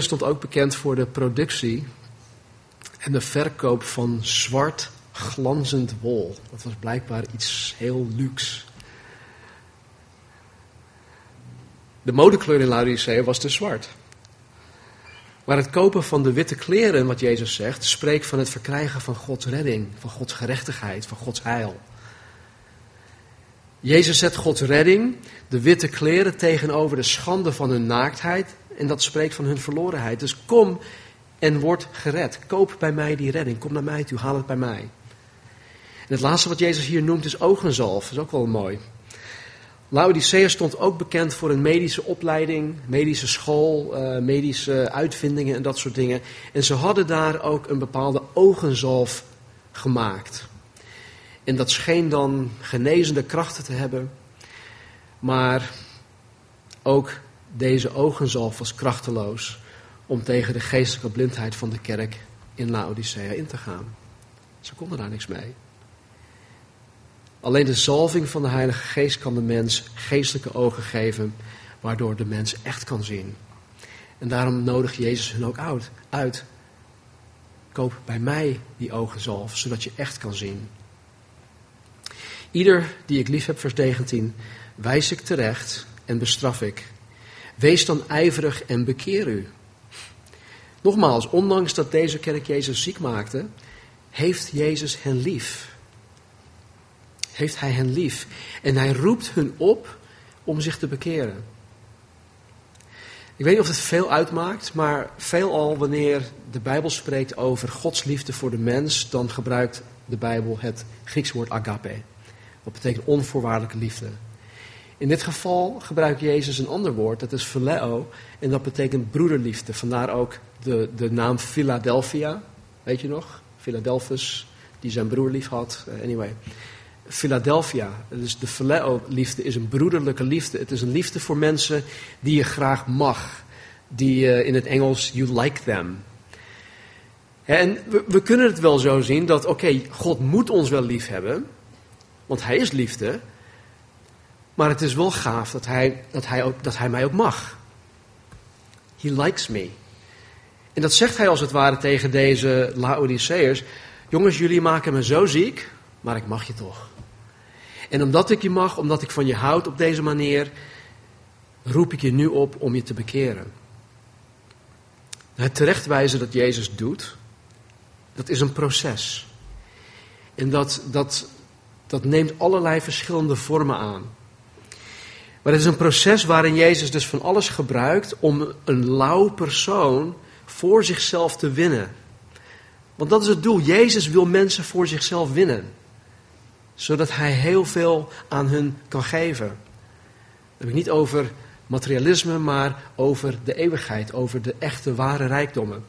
stond ook bekend voor de productie en de verkoop van zwart glanzend wol. Dat was blijkbaar iets heel luxe. De modekleur in Laodicea was dus zwart. Maar het kopen van de witte kleren, wat Jezus zegt, spreekt van het verkrijgen van Gods redding, van Gods gerechtigheid, van Gods heil. Jezus zet Gods redding, de witte kleren, tegenover de schande van hun naaktheid en dat spreekt van hun verlorenheid. Dus kom en word gered. Koop bij mij die redding. Kom naar mij toe, haal het bij mij. En het laatste wat Jezus hier noemt is ogenzalf. Dat is ook wel mooi. Laodicea stond ook bekend voor een medische opleiding, medische school, uh, medische uitvindingen en dat soort dingen. En ze hadden daar ook een bepaalde ogenzalf gemaakt. En dat scheen dan genezende krachten te hebben. Maar ook deze ogenzalf was krachteloos om tegen de geestelijke blindheid van de kerk in Laodicea in te gaan. Ze konden daar niks mee. Alleen de zalving van de Heilige Geest kan de mens geestelijke ogen geven, waardoor de mens echt kan zien. En daarom nodigt Jezus hen ook uit. Koop bij mij die ogenzalf, zodat je echt kan zien. Ieder die ik lief heb, vers 19, wijs ik terecht en bestraf ik. Wees dan ijverig en bekeer u. Nogmaals, ondanks dat deze kerk Jezus ziek maakte, heeft Jezus hen lief. Heeft hij hen lief. En hij roept hun op om zich te bekeren. Ik weet niet of het veel uitmaakt, maar veelal wanneer de Bijbel spreekt over Gods liefde voor de mens, dan gebruikt de Bijbel het Grieks woord agape. Wat betekent onvoorwaardelijke liefde. In dit geval gebruikt Jezus een ander woord, dat is phileo, en dat betekent broederliefde. Vandaar ook de, de naam Philadelphia, weet je nog? Philadelphus, die zijn broer lief had. Anyway. Philadelphia, dus de phileo-liefde is een broederlijke liefde. Het is een liefde voor mensen die je graag mag. Die uh, in het Engels, you like them. En we, kunnen het wel zo zien dat, oké, God moet ons wel lief hebben, want Hij is liefde. Maar het is wel gaaf dat hij, dat hij, ook, dat hij mij ook mag. He likes me. En dat zegt hij als het ware tegen deze Laodiceërs. Jongens, jullie maken me zo ziek, maar ik mag je toch. En omdat ik je mag, omdat ik van je houd op deze manier, roep ik je nu op om je te bekeren. Het terechtwijzen dat Jezus doet, dat is een proces. En dat, dat, dat neemt allerlei verschillende vormen aan. Maar het is een proces waarin Jezus dus van alles gebruikt om een lauw persoon voor zichzelf te winnen. Want dat is het doel. Jezus wil mensen voor zichzelf winnen. Zodat hij heel veel aan hun kan geven. Dat heb ik niet over materialisme, maar over de eeuwigheid, over de echte, ware rijkdommen.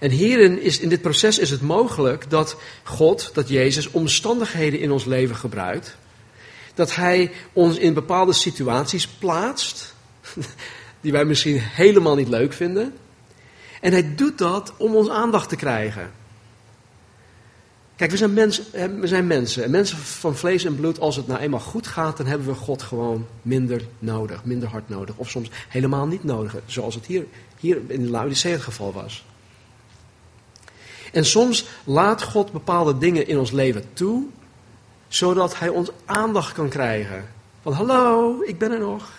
En hierin is, in dit proces is het mogelijk dat God, dat Jezus omstandigheden in ons leven gebruikt dat Hij ons in bepaalde situaties plaatst, die wij misschien helemaal niet leuk vinden. En Hij doet dat om ons aandacht te krijgen. Kijk, we zijn, mensen, we zijn mensen. En mensen van vlees en bloed, als het nou eenmaal goed gaat, dan hebben we God gewoon minder nodig, minder hard nodig. Of soms helemaal niet nodig, zoals het hier, hier in de Laodicea het geval was. En soms laat God bepaalde dingen in ons leven toe, zodat hij ons aandacht kan krijgen. Van hallo, ik ben er nog.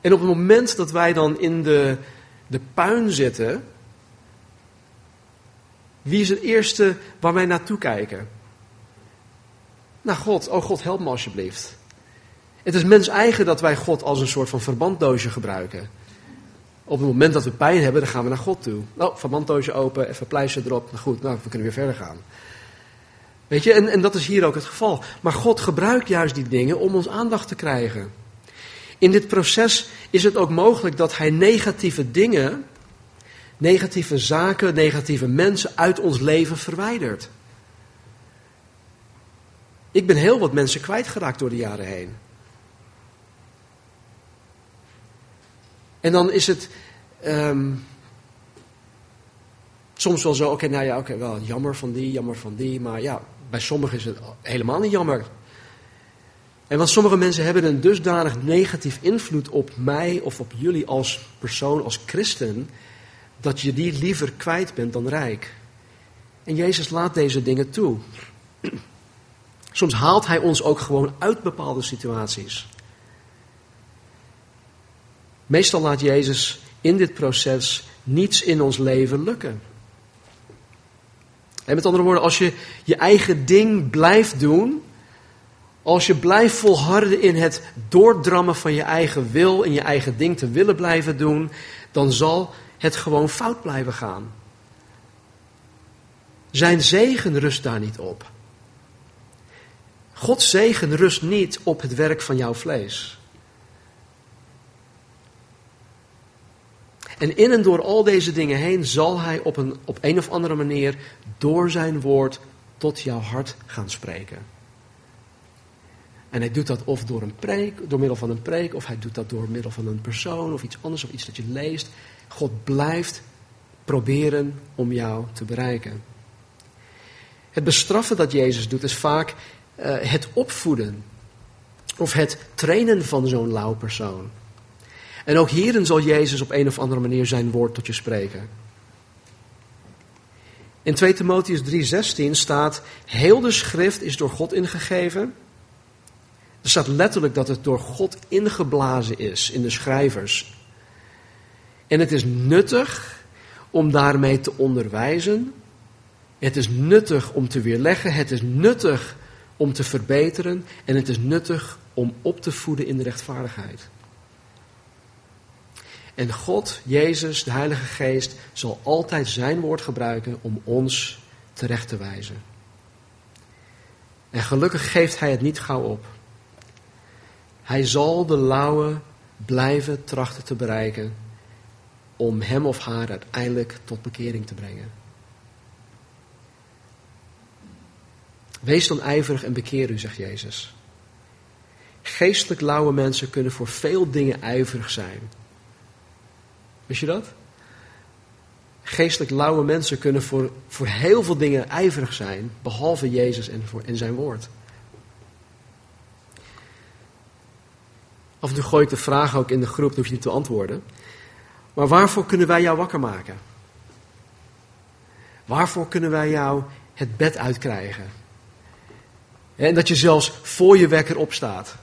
En op het moment dat wij dan in de, de puin zitten, wie is het eerste waar wij naartoe kijken? Naar God. Oh God, help me alsjeblieft. Het is mens eigen dat wij God als een soort van verbanddoosje gebruiken. Op het moment dat we pijn hebben, dan gaan we naar God toe. Oh, verbanddoosje open, even pleister erop. Nou goed, nou, we kunnen weer verder gaan. Weet je, en, en dat is hier ook het geval. Maar God gebruikt juist die dingen om ons aandacht te krijgen. In dit proces is het ook mogelijk dat Hij negatieve dingen, negatieve zaken, negatieve mensen uit ons leven verwijdert. Ik ben heel wat mensen kwijtgeraakt door de jaren heen. En dan is het um, soms wel zo, oké, nou ja, oké, wel jammer van die, jammer van die, maar ja, bij sommigen is het helemaal niet jammer. En want sommige mensen hebben een dusdanig negatief invloed op mij of op jullie als persoon, als christen, dat je die liever kwijt bent dan rijk. En Jezus laat deze dingen toe. Soms haalt Hij ons ook gewoon uit bepaalde situaties. Meestal laat Jezus in dit proces niets in ons leven lukken. En met andere woorden, als je je eigen ding blijft doen, als je blijft volharden in het doordrammen van je eigen wil en je eigen ding te willen blijven doen, dan zal het gewoon fout blijven gaan. Zijn zegen rust daar niet op. Gods zegen rust niet op het werk van jouw vlees. En in en door al deze dingen heen zal hij op een, op een of andere manier door zijn woord tot jouw hart gaan spreken. En hij doet dat of door een preek, door middel van een preek, of hij doet dat door middel van een persoon of iets anders of iets dat je leest. God blijft proberen om jou te bereiken. Het bestraffen dat Jezus doet is vaak uh, het opvoeden of het trainen van zo'n lauw persoon. En ook hierin zal Jezus op een of andere manier zijn woord tot je spreken. In 2 Timotheus 3:16 staat: Heel de schrift is door God ingegeven. Er staat letterlijk dat het door God ingeblazen is in de schrijvers. En het is nuttig om daarmee te onderwijzen. Het is nuttig om te weerleggen. Het is nuttig om te verbeteren. En het is nuttig om op te voeden in de rechtvaardigheid. En God, Jezus, de Heilige Geest, zal altijd zijn woord gebruiken om ons terecht te wijzen. En gelukkig geeft Hij het niet gauw op. Hij zal de lauwe blijven trachten te bereiken om hem of haar uiteindelijk tot bekering te brengen. Wees dan ijverig en bekeer u, zegt Jezus. Geestelijk lauwe mensen kunnen voor veel dingen ijverig zijn. Wist je dat? Geestelijk lauwe mensen kunnen voor, voor heel veel dingen ijverig zijn, behalve Jezus en, voor, en zijn woord. Af toe gooi ik de vraag ook in de groep, hoef je niet te antwoorden. Maar waarvoor kunnen wij jou wakker maken? Waarvoor kunnen wij jou het bed uitkrijgen? En dat je zelfs voor je wekker opstaat.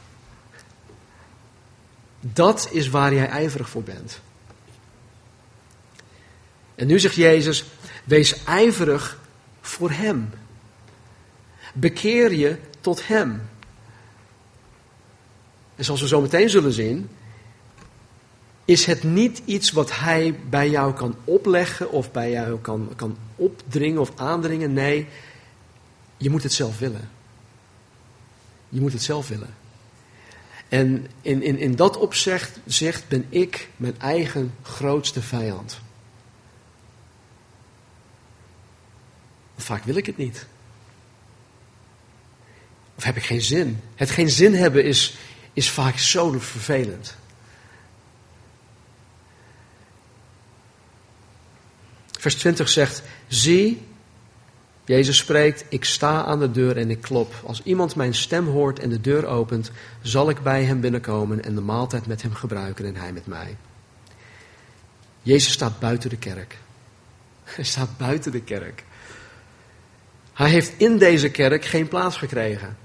Dat is waar jij ijverig voor bent. En nu zegt Jezus, wees ijverig voor Hem. Bekeer je tot Hem. En zoals we zo meteen zullen zien, is het niet iets wat Hij bij jou kan opleggen of bij jou kan, kan opdringen of aandringen. Nee, je moet het zelf willen. Je moet het zelf willen. En in, in, in dat opzicht zegt, ben ik mijn eigen grootste vijand. Vaak wil ik het niet. Of heb ik geen zin. Het geen zin hebben is, is vaak zo vervelend. Vers 20 zegt: Zie, Jezus spreekt: Ik sta aan de deur en ik klop. Als iemand mijn stem hoort en de deur opent, zal ik bij hem binnenkomen en de maaltijd met hem gebruiken en hij met mij. Jezus staat buiten de kerk. Hij staat buiten de kerk. Hij heeft in deze kerk geen plaats gekregen.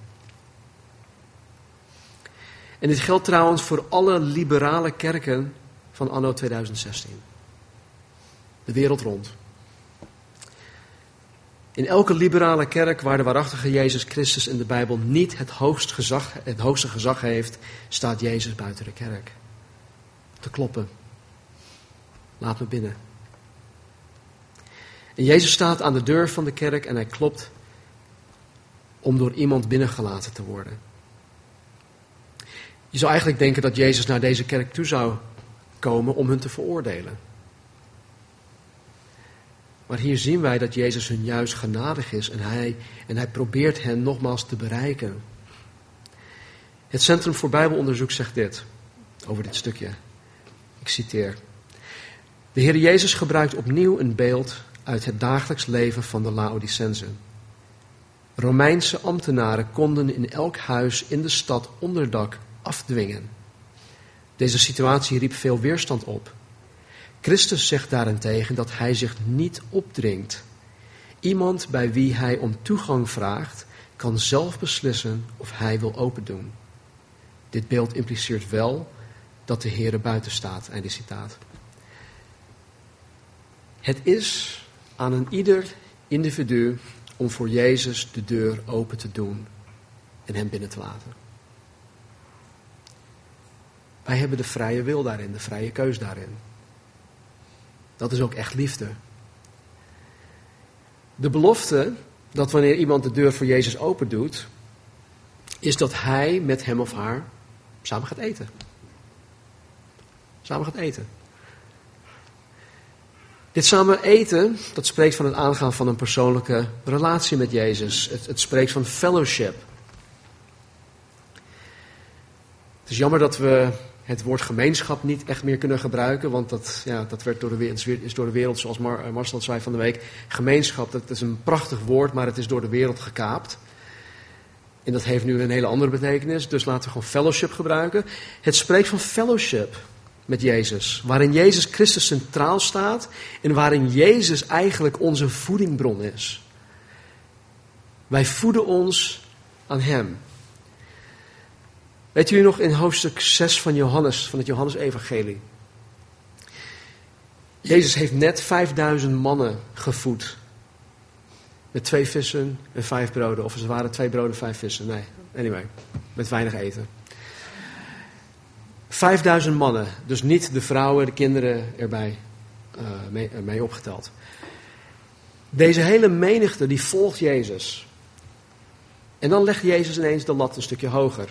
En dit geldt trouwens voor alle liberale kerken van anno 2016. De wereld rond. In elke liberale kerk waar de waarachtige Jezus Christus in de Bijbel niet het, hoogst gezag, het hoogste gezag heeft, staat Jezus buiten de kerk. Te kloppen. Laat me binnen. En Jezus staat aan de deur van de kerk en hij klopt om door iemand binnengelaten te worden. Je zou eigenlijk denken dat Jezus naar deze kerk toe zou komen om hun te veroordelen. Maar hier zien wij dat Jezus hun juist genadig is en hij, en hij probeert hen nogmaals te bereiken. Het Centrum voor Bijbelonderzoek zegt dit over dit stukje. Ik citeer. De Heer Jezus gebruikt opnieuw een beeld uit het dagelijks leven van de Laodicensen. Romeinse ambtenaren konden in elk huis in de stad onderdak afdwingen. Deze situatie riep veel weerstand op. Christus zegt daarentegen dat hij zich niet opdringt. Iemand bij wie hij om toegang vraagt, kan zelf beslissen of hij wil opendoen. Dit beeld impliceert wel dat de Heer buiten staat. Einde citaat. Het is aan een ieder individu om voor Jezus de deur open te doen en hem binnen te laten. Wij hebben de vrije wil daarin, de vrije keus daarin. Dat is ook echt liefde. De belofte dat wanneer iemand de deur voor Jezus open doet, is dat hij met hem of haar samen gaat eten. Samen gaat eten. Dit samen eten, dat spreekt van het aangaan van een persoonlijke relatie met Jezus. Het, het spreekt van fellowship. Het is jammer dat we het woord gemeenschap niet echt meer kunnen gebruiken, want dat, ja, dat werd door de, wereld, is door de wereld, zoals Mar, eh, Marcel zei van de week, gemeenschap, dat is een prachtig woord, maar het is door de wereld gekaapt. En dat heeft nu een hele andere betekenis, dus laten we gewoon fellowship gebruiken. Het spreekt van fellowship met Jezus, waarin Jezus Christus centraal staat en waarin Jezus eigenlijk onze voedingbron is. Wij voeden ons aan Hem. Weet u nog in hoofdstuk 6 van Johannes, van het Johannes-evangelie? Jezus heeft net 5000 mannen gevoed. Met twee vissen en vijf broden. Of ze waren twee broden, vijf vissen. Nee, anyway. Met weinig eten. 5000 mannen. Dus niet de vrouwen, de kinderen erbij uh, mee opgeteld. Deze hele menigte die volgt Jezus. En dan legt Jezus ineens de lat een stukje hoger.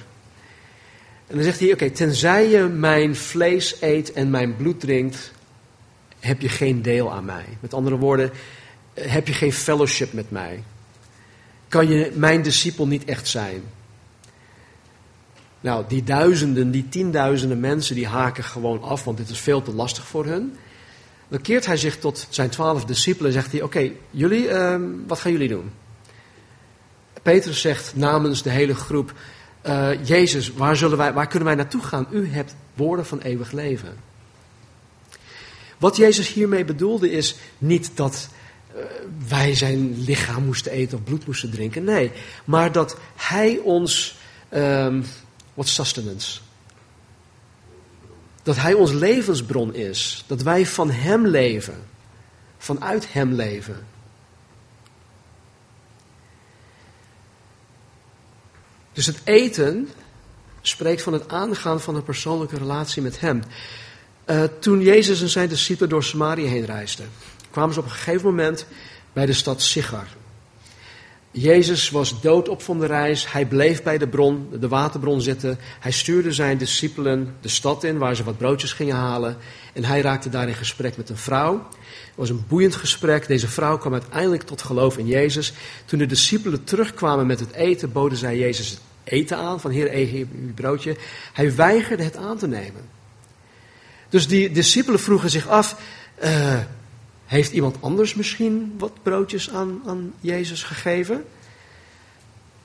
En dan zegt hij: Oké, tenzij je mijn vlees eet en mijn bloed drinkt, heb je geen deel aan mij. Met andere woorden, heb je geen fellowship met mij. Kan je mijn discipel niet echt zijn. Nou, die duizenden, die tienduizenden mensen, die haken gewoon af, want dit is veel te lastig voor hun. Dan keert hij zich tot zijn twaalf discipelen en zegt hij: Oké, jullie, uh, wat gaan jullie doen? Petrus zegt namens de hele groep: uh, Jezus, waar, zullen wij, waar kunnen wij naartoe gaan? U hebt woorden van eeuwig leven. Wat Jezus hiermee bedoelde is niet dat uh, wij zijn lichaam moesten eten of bloed moesten drinken. Nee, maar dat Hij ons, um, wat sustenance, dat Hij ons levensbron is. Dat wij van Hem leven, vanuit Hem leven. Dus het eten spreekt van het aangaan van een persoonlijke relatie met Hem. Uh, toen Jezus en zijn discipelen door Samaria heen reisden, kwamen ze op een gegeven moment bij de stad Sigar. Jezus was dood op van de reis. Hij bleef bij de bron, de waterbron zitten. Hij stuurde zijn discipelen de stad in, waar ze wat broodjes gingen halen. En hij raakte daar in gesprek met een vrouw. Het was een boeiend gesprek. Deze vrouw kwam uiteindelijk tot geloof in Jezus. Toen de discipelen terugkwamen met het eten, boden zij Jezus het eten aan. Van Heer, eet uw broodje. Hij weigerde het aan te nemen. Dus die discipelen vroegen zich af. Uh, heeft iemand anders misschien wat broodjes aan, aan Jezus gegeven?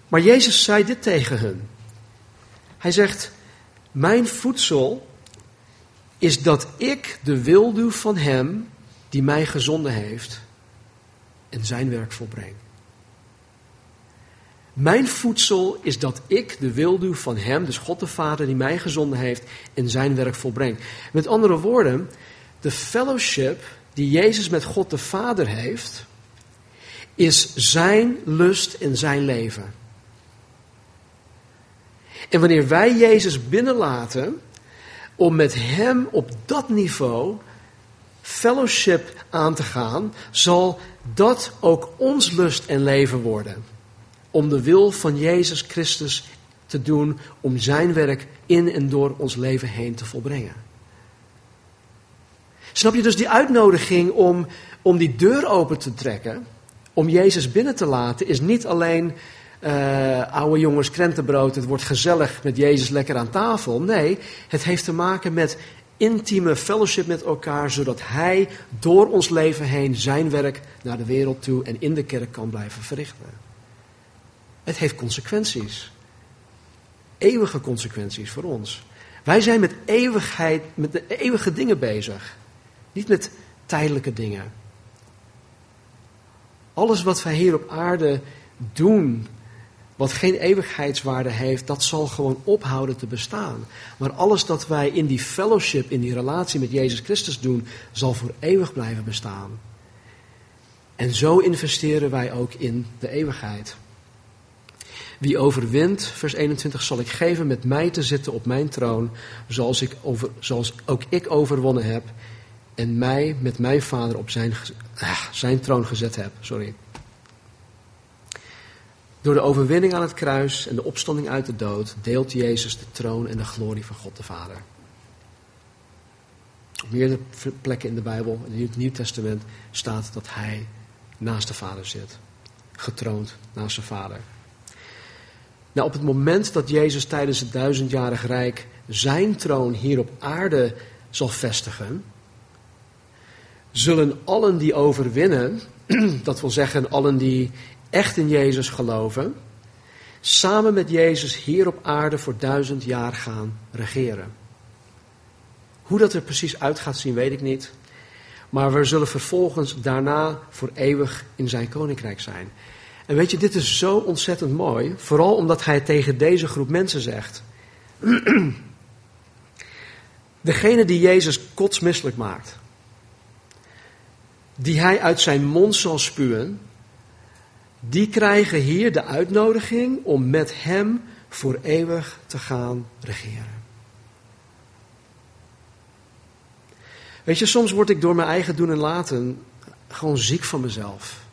Maar Jezus zei dit tegen hun. Hij zegt: Mijn voedsel is dat ik de wil doe van Hem die mij gezonden heeft en zijn werk volbreng. Mijn voedsel is dat ik de wil doe van Hem, dus God de Vader die mij gezonden heeft en zijn werk volbreng. Met andere woorden, de fellowship die Jezus met God de Vader heeft, is zijn lust in zijn leven. En wanneer wij Jezus binnenlaten om met Hem op dat niveau fellowship aan te gaan, zal dat ook ons lust en leven worden. Om de wil van Jezus Christus te doen, om Zijn werk in en door ons leven heen te volbrengen. Snap je dus die uitnodiging om, om die deur open te trekken, om Jezus binnen te laten, is niet alleen uh, oude jongens krentenbrood, het wordt gezellig met Jezus lekker aan tafel. Nee, het heeft te maken met intieme fellowship met elkaar, zodat Hij door ons leven heen zijn werk naar de wereld toe en in de kerk kan blijven verrichten. Het heeft consequenties. Eeuwige consequenties voor ons. Wij zijn met eeuwigheid, met de eeuwige dingen bezig. Niet met tijdelijke dingen. Alles wat wij hier op aarde doen, wat geen eeuwigheidswaarde heeft, dat zal gewoon ophouden te bestaan. Maar alles dat wij in die fellowship, in die relatie met Jezus Christus doen, zal voor eeuwig blijven bestaan. En zo investeren wij ook in de eeuwigheid. Wie overwint, vers 21, zal ik geven met mij te zitten op mijn troon, zoals, ik over, zoals ook ik overwonnen heb en mij met mijn vader op zijn, ah, zijn troon gezet heb. Sorry. Door de overwinning aan het kruis en de opstanding uit de dood deelt Jezus de troon en de glorie van God de Vader. Op meerdere plekken in de Bijbel, in het Nieuw Testament, staat dat hij naast de Vader zit. Getroond naast zijn Vader. Nou, op het moment dat Jezus tijdens het duizendjarig rijk zijn troon hier op aarde zal vestigen, zullen allen die overwinnen, dat wil zeggen allen die echt in Jezus geloven, samen met Jezus hier op aarde voor duizend jaar gaan regeren. Hoe dat er precies uit gaat zien, weet ik niet. Maar we zullen vervolgens daarna voor eeuwig in zijn koninkrijk zijn. En weet je, dit is zo ontzettend mooi. Vooral omdat hij tegen deze groep mensen zegt. Degene die Jezus kotsmisselijk maakt. Die hij uit zijn mond zal spuwen. Die krijgen hier de uitnodiging om met hem voor eeuwig te gaan regeren. Weet je, soms word ik door mijn eigen doen en laten gewoon ziek van mezelf.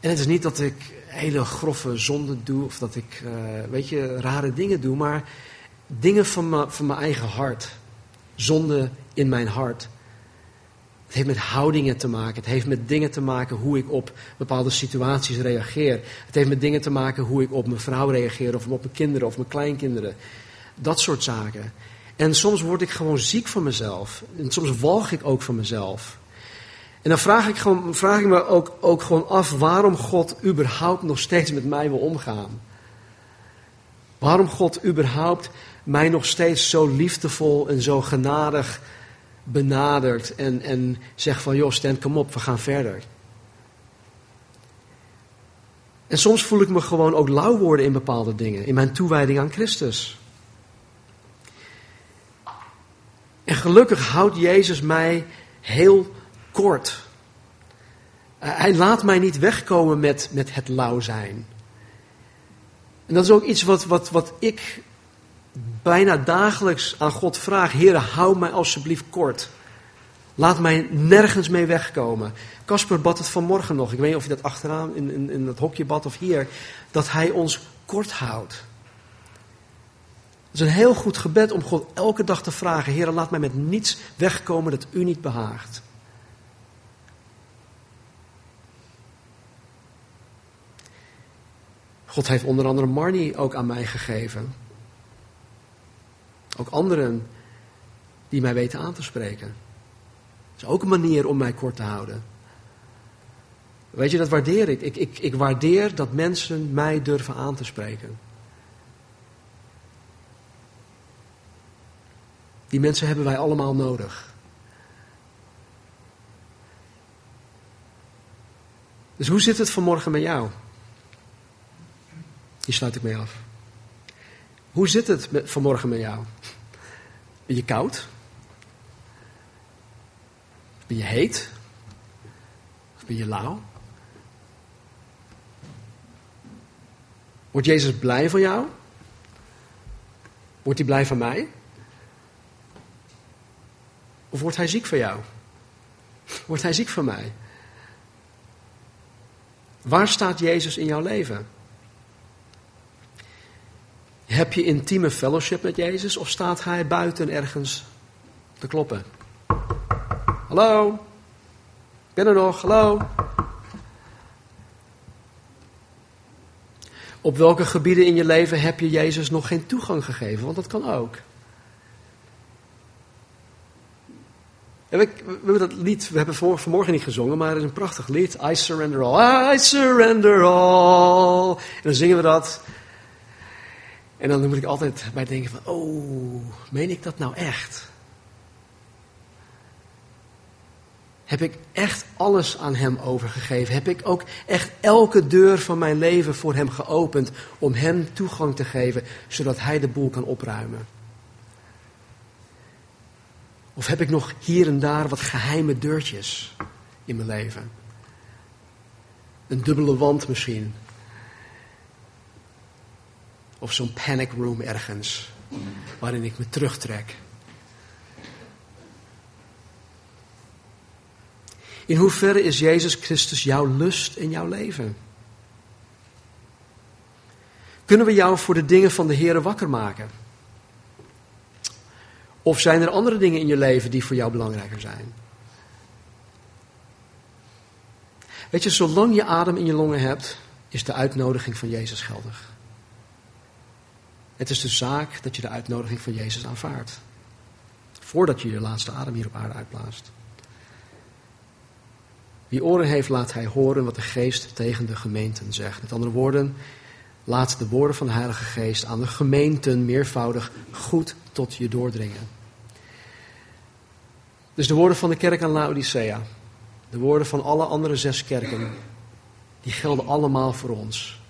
En het is niet dat ik hele grove zonden doe of dat ik, uh, weet je, rare dingen doe, maar dingen van, van mijn eigen hart. Zonde in mijn hart. Het heeft met houdingen te maken. Het heeft met dingen te maken hoe ik op bepaalde situaties reageer. Het heeft met dingen te maken hoe ik op mijn vrouw reageer of op mijn kinderen of mijn kleinkinderen. Dat soort zaken. En soms word ik gewoon ziek van mezelf. En soms walg ik ook van mezelf. En dan vraag ik, gewoon, vraag ik me ook, ook gewoon af waarom God überhaupt nog steeds met mij wil omgaan. Waarom God überhaupt mij nog steeds zo liefdevol en zo genadig benadert en, en zegt van joh Stan kom op, we gaan verder. En soms voel ik me gewoon ook lauw worden in bepaalde dingen, in mijn toewijding aan Christus. En gelukkig houdt Jezus mij heel kort. Eh, hij laat mij niet wegkomen met, met het lauw zijn. En dat is ook iets wat, wat, wat ik bijna dagelijks aan God vraag. Heere, hou mij alsjeblieft kort. Laat mij nergens mee wegkomen. Casper bad het vanmorgen nog. Ik weet niet of je dat achteraan in, in, in dat hokje bad of hier. Dat hij ons kort houdt. Het is een heel goed gebed om God elke dag te vragen. Heer, laat mij met niets wegkomen dat u niet behaagt. God heeft onder andere Marnie ook aan mij gegeven. Ook anderen die mij weten aan te spreken. Dat is ook een manier om mij kort te houden. Weet je, dat waardeer ik. Ik, ik. ik waardeer dat mensen mij durven aan te spreken. Die mensen hebben wij allemaal nodig. Dus hoe zit het vanmorgen met jou? Die sluit ik mee af. Hoe zit het met, vanmorgen met jou? Ben je koud? Ben je heet? Of ben je lauw? Wordt Jezus blij van jou? Wordt hij blij van mij? Of wordt hij ziek van jou? Wordt hij ziek van mij? Waar staat Jezus in jouw leven? Heb je intieme fellowship met Jezus of staat hij buiten ergens te kloppen? Hallo? Ben er nog? Hallo? Op welke gebieden in je leven heb je Jezus nog geen toegang gegeven? Want dat kan ook. we, hebben dat lied, we hebben vanmorgen niet gezongen, maar het is een prachtig lied. I surrender all, I surrender all. En dan zingen we dat. En dan moet ik altijd bij denken van, oh, meen ik dat nou echt? Heb ik echt alles aan Hem overgegeven? Heb ik ook echt elke deur van mijn leven voor Hem geopend om Hem toegang te geven, zodat Hij de boel kan opruimen? Of heb ik nog hier en daar wat geheime deurtjes in mijn leven? Een dubbele wand misschien, of zo'n panic room ergens, waarin ik me terugtrek. In hoeverre is Jezus Christus jouw lust in jouw leven? Kunnen we jou voor de dingen van de Heer wakker maken? Of zijn er andere dingen in je leven die voor jou belangrijker zijn? Weet je, zolang je adem in je longen hebt, is de uitnodiging van Jezus geldig. Het is de zaak dat je de uitnodiging van Jezus aanvaardt. Voordat je je laatste adem hier op aarde uitblaast. Wie oren heeft, laat hij horen wat de geest tegen de gemeenten zegt. Met andere woorden, laat de woorden van de Heilige Geest aan de gemeenten meervoudig goed tot je doordringen. Dus de woorden van de kerk aan Laodicea, de woorden van alle andere zes kerken, die gelden allemaal voor ons.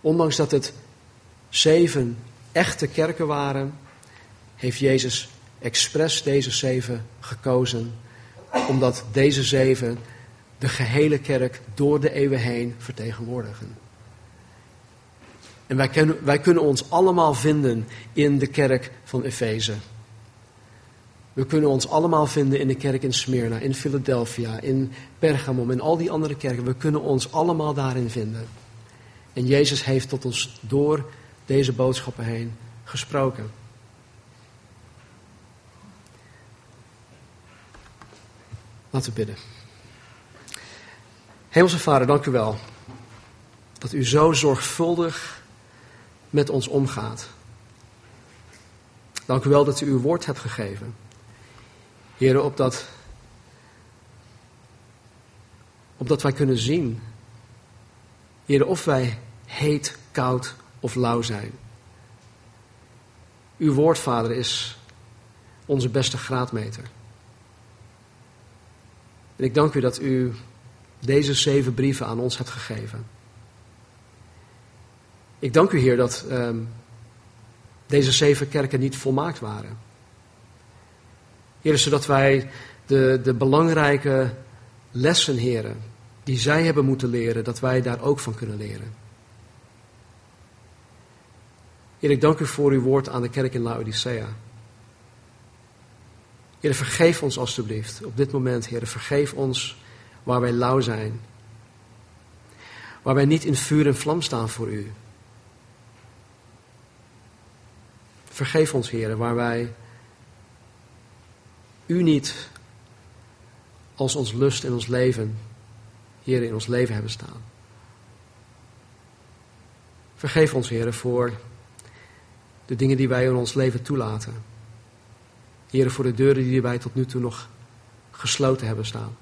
Ondanks dat het zeven echte kerken waren, heeft Jezus expres deze zeven gekozen, omdat deze zeven de gehele kerk door de eeuwen heen vertegenwoordigen. En wij kunnen, wij kunnen ons allemaal vinden in de kerk van Efeze. We kunnen ons allemaal vinden in de kerk in Smyrna, in Philadelphia, in Pergamum, in al die andere kerken. We kunnen ons allemaal daarin vinden. En Jezus heeft tot ons door deze boodschappen heen gesproken. Laten we bidden. Hemelse Vader, dank u wel dat u zo zorgvuldig met ons omgaat. Dank u wel dat u uw woord hebt gegeven. Heren, opdat, opdat wij kunnen zien, Heren, of wij heet, koud of lauw zijn. Uw woord, Vader, is onze beste graadmeter. En ik dank u dat u deze zeven brieven aan ons hebt gegeven. Ik dank u, Heer, dat um, deze zeven kerken niet volmaakt waren. Heer, zodat wij de, de belangrijke lessen, heren, die zij hebben moeten leren, dat wij daar ook van kunnen leren. Heer, ik dank u voor uw woord aan de kerk in Laodicea. Heer, vergeef ons alstublieft op dit moment, Heer, vergeef ons waar wij lauw zijn. Waar wij niet in vuur en vlam staan voor u. Vergeef ons, Heer, waar wij u niet als ons lust in ons leven, Heer, in ons leven hebben staan. Vergeef ons, Heer, voor de dingen die wij in ons leven toelaten. Heer, voor de deuren die wij tot nu toe nog gesloten hebben staan.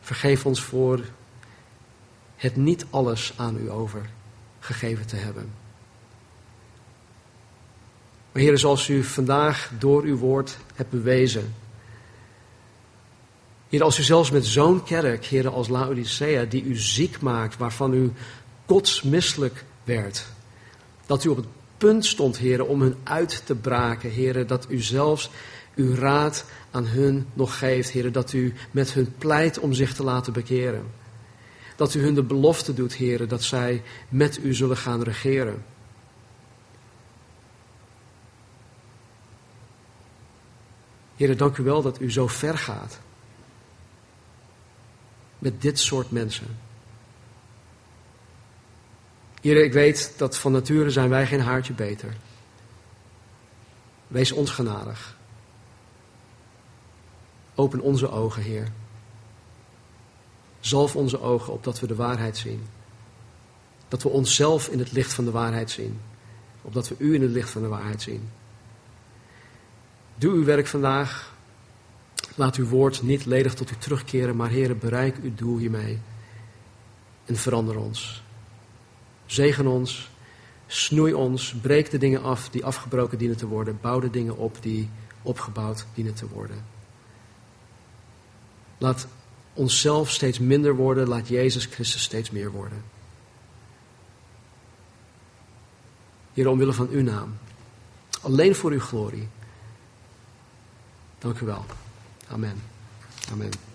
Vergeef ons voor het niet alles aan u overgegeven te hebben. Maar Heer, zoals u vandaag door uw woord hebt bewezen. Heer, als u zelfs met zo'n kerk, Heer, als Laodicea, die u ziek maakt, waarvan u kotsmisselijk werd. Dat u op het punt stond, Heer, om hun uit te braken, Heer, dat u zelfs uw raad aan hun nog geeft, Heer, dat u met hun pleit om zich te laten bekeren. Dat u hun de belofte doet, Heer, dat zij met u zullen gaan regeren. Heer, dank u wel dat u zo ver gaat met dit soort mensen. Heer, ik weet dat van nature zijn wij geen haartje beter. Wees ons genadig. Open onze ogen, Heer. Zalf onze ogen opdat we de waarheid zien. Dat we onszelf in het licht van de waarheid zien. Opdat we U in het licht van de waarheid zien. Doe uw werk vandaag. Laat uw woord niet ledig tot u terugkeren, maar Heer, bereik uw doel hiermee. En verander ons. Zegen ons. Snoei ons. Breek de dingen af die afgebroken dienen te worden. Bouw de dingen op die opgebouwd dienen te worden. Laat onszelf steeds minder worden. Laat Jezus Christus steeds meer worden. Heer, omwille van uw naam. Alleen voor uw glorie. Dank u wel. Amen. Amen.